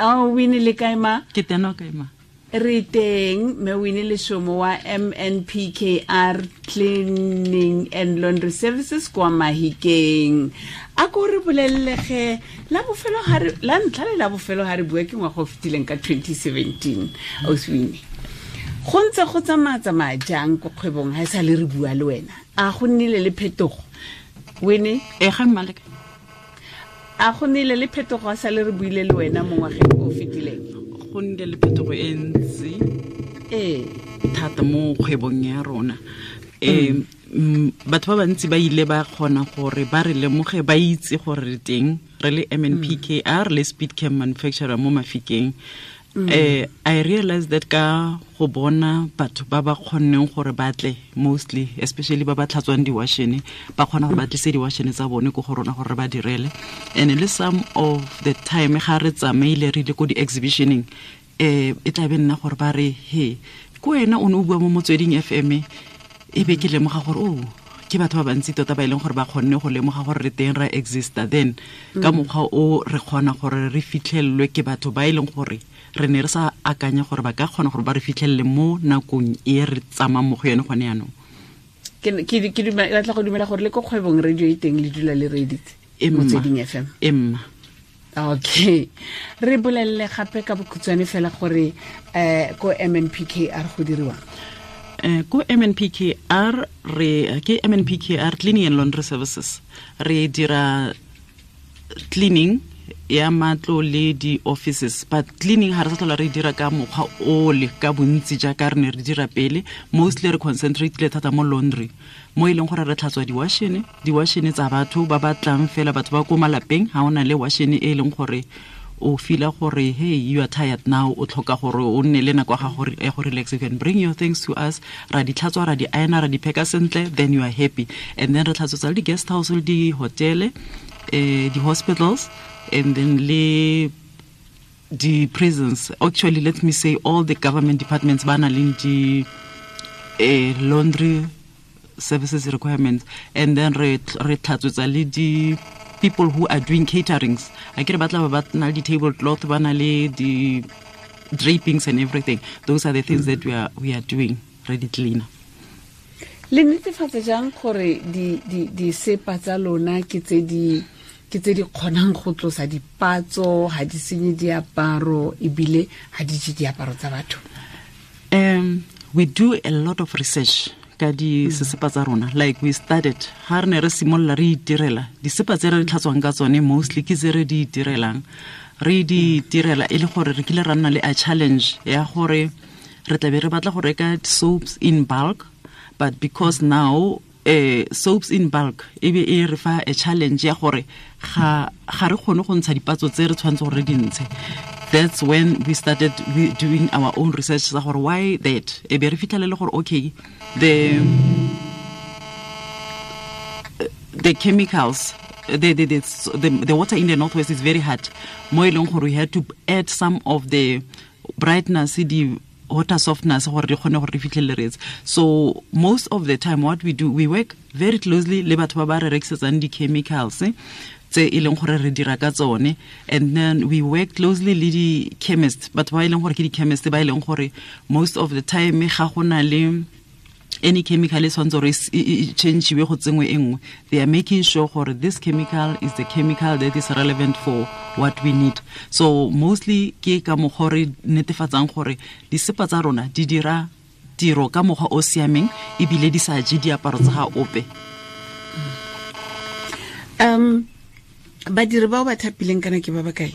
a wine le kae ma? Ke tena ka ema re teng me wine leshomo wa mnpkr cleaning and laundry services kwa mahikeng. A ko re bolelelege la ntlha le la bofelo ga re bua ke ngwaga o fetileng ka 2017 auswine go ntse go tsamaya-tsamaya jang ko kgwebong ga e sa le re bua le wena? A go nnile le phetogo? Wene e ga mmaleka a go nnile le phetogo sa le re buile le wena mo ngwageng o fetileng? Go nnile le phetogo e ntsi ee. thata mo kgwebong ya rona. Um batho ba bantsi ba ile ba kgona gore ba re lemoge ba itse gore re teng. Re le mnpkr le speed cam manufacturer mo mafikeng um i realize that ka go bona batho ba ba kgonneng gore ba tle mostly especially ba ba tlhatswang di-washene ba kgona gore ba tlise di-washene tsa bone ko go rona gore ba direle. And le some of the time ga re tsamaile re ile ko di-exhibitioneng um e tla be nna gore ba re he ko wena o ne o bua mo motsweding fm e be ke lemoga gore o ke batho ba bantsi tota ba e leng gore ba kgonne go lemoga gore re teng ra exista then. Ka mokgwa o re kgona gore re fitlhelelwe ke batho ba e leng gore re ne re sa akanya gore ba ka kgona gore ba re fitlhelele mo nakong e re tsamayng mo go yone gone yanong. Ke batla go dumela gore le ko kgwebong radio e teng le dula le reditse motsweding fm emma okay. Re bolelele gape ka bokhutshwane fela gore um ko mnpkr go diriwang um ko mnpkr re ke mnpkr cleaning and laundry services. Re dira cleaning ya matlo le di-offices but cleaning ga re sa tlhola re e dira ka mokgwa ole ka bontsi jaaka re ne re dira pele. Mostly re concentratele thata mo laundry mo e leng gore re tlhatswa di-washene di-washene tsa batho ba batlang fela batho ba ko malapeng ga o na le washene e leng gore o fila gore hey you are tired now o tlhoka gore o nne le nako gago ya go relax you can bring your things to us ra di tlhatswa ra di aena ra di pheka sentle then you are happy. And then re tlhatswetsa le di-guest house le di-hotele um di-hospitals and then le di-prisons actually let me say all the government departments ba na di uh, laundry services requirements. And then re tlhatswetsa le di people who are doing caterings. I kere about ba na le di-table cloth ba na di drapings and everything. Those are the things that we are, we are doing re di cleaner. Le netefatsa jang gore di- di- disepa tsa lona ke tse di ke tse di kgonang go tlosa dipatso ga di senye diaparo ebile ga di je diaparo tsa batho. Um we do a lot of research ka di sesepa tsa rona. Like we started ga re ne re simolola re itirela disepa tse re di tlhatswang ka tsone mostly ke tse re di itirelang. Re di direla e le gore re kile ra nna le a challenge ya gore re tlabe re batla go reka soaps in bulk but because now uh, soaps in bulk e be e re fa a challenge ya gore ga ga re kgone go ntsha dipatso tse re tshwanetse gore re di that's when we started doing our own research sa gore why that? E be re fitlhelele gore okay the the chemicals the, the, the, the, the water in the northwest is very hard. Mo e leng gore we had to add some of the brightness di water softness gore re kgone gore so most of the time what we do we work very closely le batho ba ba re rekisetsang di-chemicals tse e leng gore re dira ka tsone. And then we work closely le di-chemist batho ba e leng gore ke di-chemist ba e leng gore most of the time ga go na le any chemical e tshwanetse gore e- e e changiwe go tsengwe e nngwe. They are making sure gore this chemical is the chemical that is relevant for what we need. So mostly ke ka mokgwa re netefatsang gore disepa tsa rona di dira tiro ka mokgwa o siameng ebile di sa je diaparo tsa ga ope. Um badiri bao ba thapileng kana ke ba ba kae?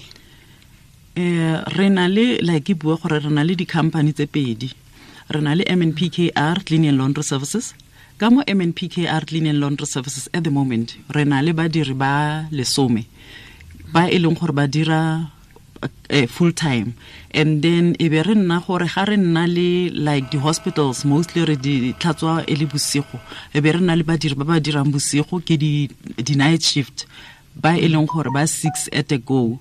Um re na le like ke bua gore re na le di-company tse pedi re na le mnpkr clean laundry services. Ka mo mnpkr clean laundry services at the moment re na le badiri ba lesome ba e leng gore ba dira uh, full time. And then e be re nna gore ga re nna le like di-hospitals mostly re di tlhatswa e le bosigo. E be re nna le badiri ba ba dirang bosigo ke di- di-night shift ba e leng gore ba six at a go.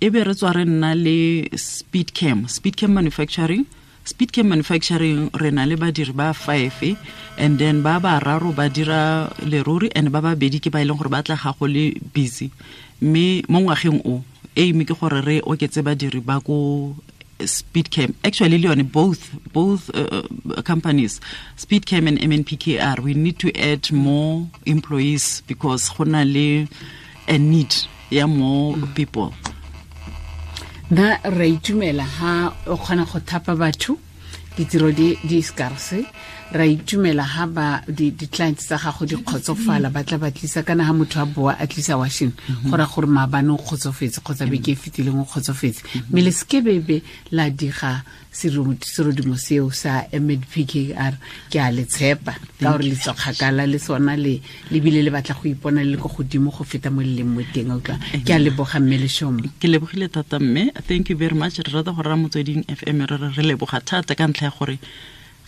E be re tswa re nna le speed cam speed cam manufacturing speed cam manufacturing re na le badiri ba five and then ba bararo ba dira leruri and ba babedi ke ba e leng gore ba tla gago le busy. Mme mo ngwageng o aim ke gore re oketse badiri ba ko speedcam. Actually le yone both both uh, companies speedcam and mnpkr we need to add more employees because go na le a need ya more people nna ra itumela ha o kgona go thapa batho. Ditiro di di scarce ra itumela ha ba di-clients tsa gago di kgotsofala ba tla ba tlisa kana ha motho a boa a tlisa washing go raya gore maabane o kgotsofetse kgotsa beke e fetileng o kgotsofetse. Mme le sekebebe la diga serodimo seo sa mdpkr ke a le tshepa. Ka gore le tswa kgakala le sona le lebile le batla go ipona le le ko godimo go feta mo leleng mo teng utlwa. Ke a leboga mme leshomo ke lebogile thata mme thank you very much. Re rata gore ra motsweding fm re re leboga thata ka ntlha ya gore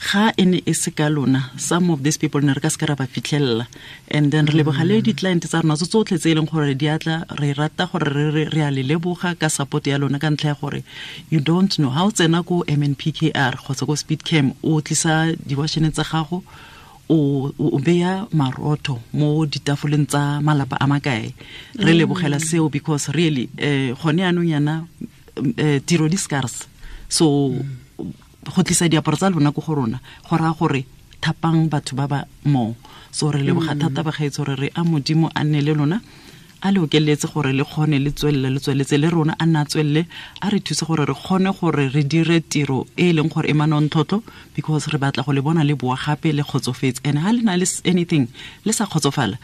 ga e ne e se ka lona. Some of these people ne re ka se ka ra ba fitlhelela. And then re leboga le di-client tsa rona tso tsotlhe tse e leng gore di atla re rata gore re a le leboga ka support ya lona ka ntlha ya gore you don't know. Ga o tsena ko m n p k r kgotsa ko speed cam o tlisa diwashene tsa gago o o beya marotho mo ditafoleng tsa malapa a makae. Re lebogela seo because really um gone yanong yana um tiro di scars. So go tlisa diaparo tsa lona ko go rona go raya gore thapang batho ba ba mo. So re leboga thata bagaetse gore re a modimo a nne le lona a le okeletse gore le kgone le tswelele le tsweletse le rona a nna tswelele a re thuse gore re kgone gore re dire tiro e e leng gore e manontlhotlho because re batla go le bona le boa gape le kgotsofetse. And ga le na le anything le sa kgotsofala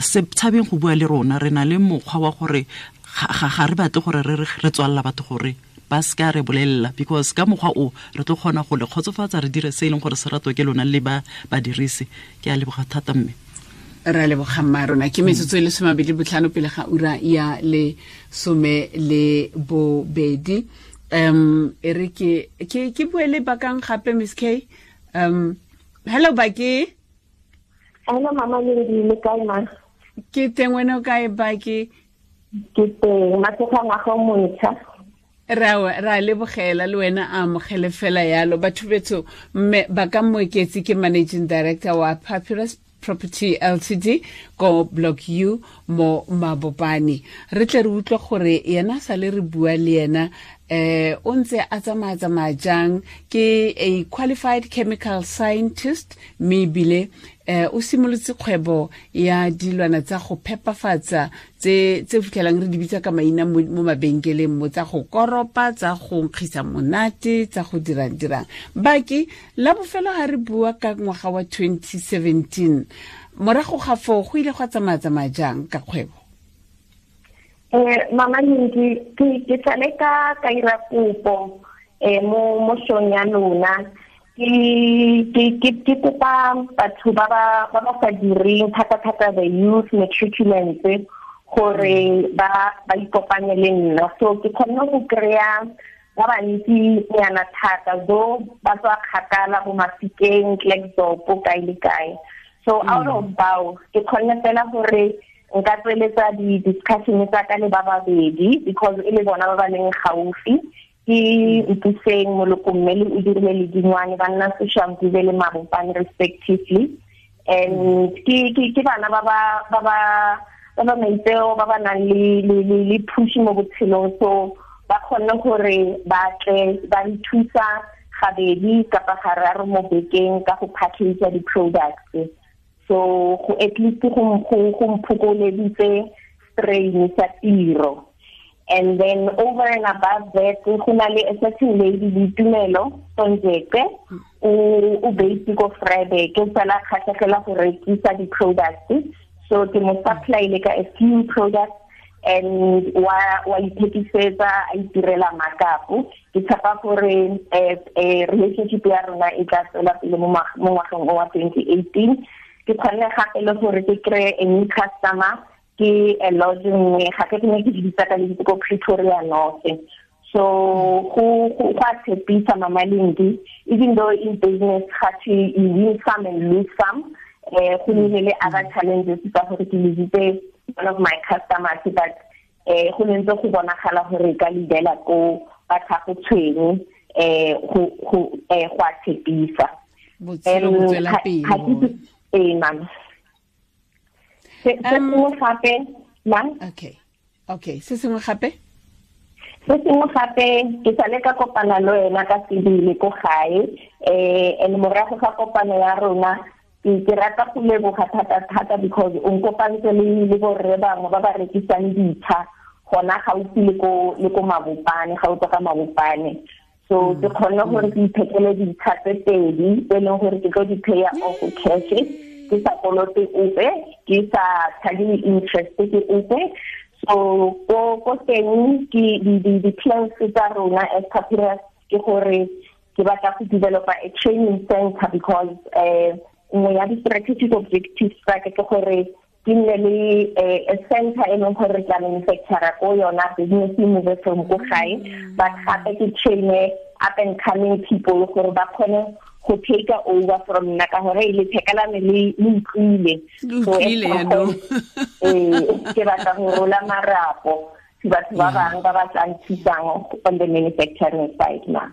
se tshabeng go bua le rona re na le mokgwa wa gore ga re batle gore re tswalela batho gore ba ska re bolelela because ka mokgwa o re tlo kgona go le kgotsofatsa re dire se e leng gore se rato ke lona le ba badirisi. Ke a leboga thata mme. Re a lebogang ma rona. Ke metsotso e le somabedi botlhano pele ga ura ya le some le bobedi. Um e re ke ke bue le bakang gape miss k. Um hello baki. Hello mama le le kae ma? Ke teng wena o kae baki? Ke teng matsoga ngwaga o montšha ra lebogela le wena a amogele fela yalo. Batho betso mme ba ka moeketsi ke managing director wa papyrus property ltd ko block u mo mabopane. Re tle re utlwe gore yena sa le re bua le yena eh o ntse a tsamaya tsamaya jang? Ke a qualified chemical scientist mme ebile eh o simolotse kgwebo ya dilwana tsa go phepafatsa tse fitlhelang re di bitsa ka maina mo mabenkeleng mo tsa go koropa tsa go nkgisa monate tsa go dirang dirang baki la bofelo ga re bua ka ngwaga wa 2017 morago ga foo go ile go tsamaya tsamaya jang ka kgwebo eh mama Linki ke ke tsale ka ka ira kopo eh mo mo shong ya lona. Ke ke ke ke kopa batho ba ba ba ba sa direng thata thata the youth matriculants gore ba ba ikopanye le nna. So ke kgone go kry-a ba bantsi nyana thata zo ba tswa kgakala go mafikeng klerksdorp kae le kae. So out of bow ke kgone fela gore nka tsweletsa di-discussion tsa ka le ba babedi because e le bona ba ba leng gaufi. Ke mpuseng moloko mme le o dirile le dingwane ba nna soshampibe le mabopane respectively. And ke bana ba ba maitseo ba ba nang le push mo botshelong. So ba kgonne gore ba ba nthusa gabedi kapa gararo mo bekeng ka go package di-products so go at least go go mphokoleditse strain sa tiro. And then over and above that go na le a certain lady ditumelo sonjeke o o basic of friday ke sala khatlhegela go rekisa di-products. So ke mo supply le ka a few products and wa wa ithekisetsa a itirela makapo ke tshepa gore eh, eh, relationship ya rona e tla tswela pele mo ngwageng wa 2018 ke kgonne gape le gore ke kry a new customer ke a lodge nngwe. Gape ke ne ke di ka le ko Pretoria North. So go go kwa tshepisa mama Lindy even though in business gathi you win some and lose some eh go nnile le other challenges tsa gore ke lezitse one of my customers but eh go ntse go bonagala gore ka lidela ko ba tsa go tshweng eh go go tshepisa. Botshelo ee mama se se sengwe gape ma okay okay se sengwe gape se sengwe gape ke sale ka kopana le wena ka sebile ko gae um and morago ga kopano ya rona ke rata go leboga thata-thata because o nkopantse le borre bangwe ba ba rekisang ditsha gona gaufi le ko mabopane ga o tswa ka mabopane so ke kgonne gore ke ithekele ditsha tse pedi tse e leng gore ke tlo di-payer off cash ke sa kolote ope ke sa tshadile interest ke ope. So ko ko teng ke di-plans tsa rona as papyrus ke gore ke batla go developa a training center because um nngwe ya di-strategic objectives tsa ke ke gore ke nne le a center e leng gore tla manufactura ko yona business e move from ko gae but gape ke traine up and coming people gore ba kgone go take over from nna ka gore le thekelane le utlwile. Eh, ke batla go rola marapo. Batho ba bangwe ba ba tlang thusang on the manufacturing side na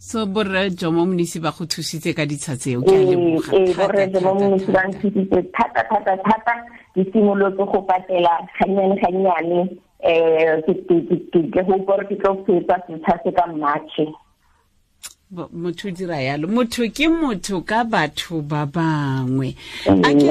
so borre jomo monisi ba go thusitse ka ditsha tseo ke a leboga ee borre jomo monisi ba nthusitse thata thata thata ke simolotse go patela gannyane gannyane um ke hope gore ke tlo fetsa setsha se ka marche motho dira yalo. Motho ke motho ka batho ba bangwe. A ke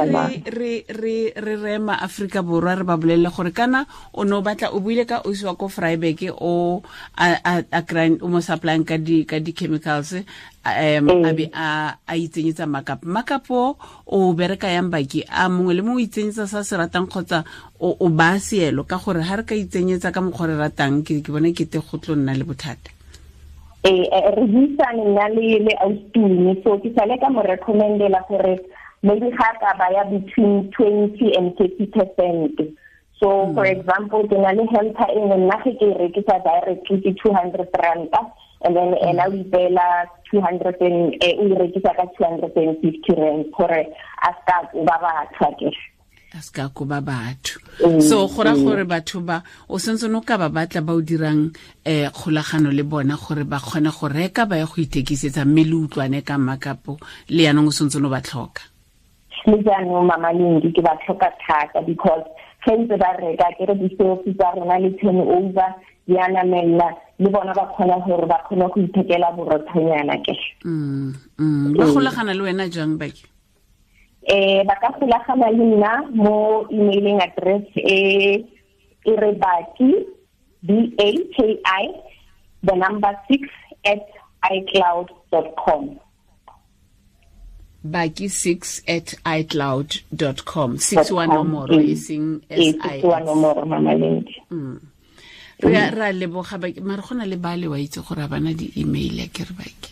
re re re re maaforika borwa re ba bolelele gore kana o ne o batla o buile ka osi wa ko fryberg o a grind o mo supplying ka di ka di-chemicals um a be a a itsenyetsa makapo makapo o bereka yang baki a mongwe le mongwe o itsenyetsa sa se ratang kgotsa o baa seelo ka gore ga re ka itsenyetsa ka mokgwa re ratang ke bone kete go tlo nna le bothata eh re buisane nna le le so ke sale ka mo recommendela gore maybe ga ka ba ya between 20 and 30 percent so mm. for example ke na le helper e nna ge ke rekisa directly ke 200 rand and then mm. ena o ipela 200 and e o rekisa ka 250 rand gore a ska ba ba a ska ko ba batho. So go ra gore batho ba o sentse no ka ba batla ba o dirang um kgolagano le bona gore ba kgone go reka ba ya go ithekisetsa mme le utlwane ka makapo le yanong o sentse no ba tlhoka. Le jaanong mamalendi ke ba tlhoka thata because ge ntse ba reka kere di-sales tsa rona le turn over di a namelela le bona ba kgona gore ba kgone go ithekela borothonyana ke. Ba golagana le wena jang bake eh ba ka golagana le nna mo emailing address e e re baki b a k i the number 6 at icloud.com baki 6 at icloud.com 61 nomoro e seng sis nomoro mamalendi re ra leboga baki mare go na le ba le wa itse gore a bana di-email ya ke re baki?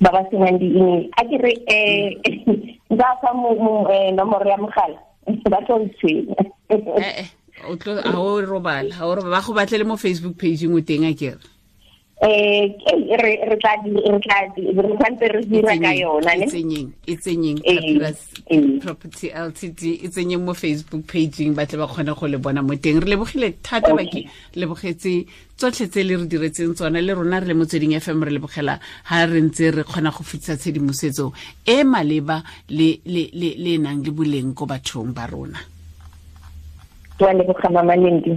Ba ba senang di-email. A ke re um nka fa nomoro ya mogala ba tlo ntshwenya o robala ga o robala ba go batlele mo facebook pageng o teng a kere eh re re tla re tla re tshwanetse re dira ka yona ne tsenyeng tsenyeng property ltd e tsenyeng mo facebook pageng ba tle ba kgone go le bona mo teng. Re lebogile thata bake lebogetse tsotlhe tse le re diretseng tsona le rona re le motsweding fm re lebogela ha re ntse re kgona go fitlhisa tshedimosetso e maleba le e nang le boleng ko bathong ba rona. Ke a leboga mama lendi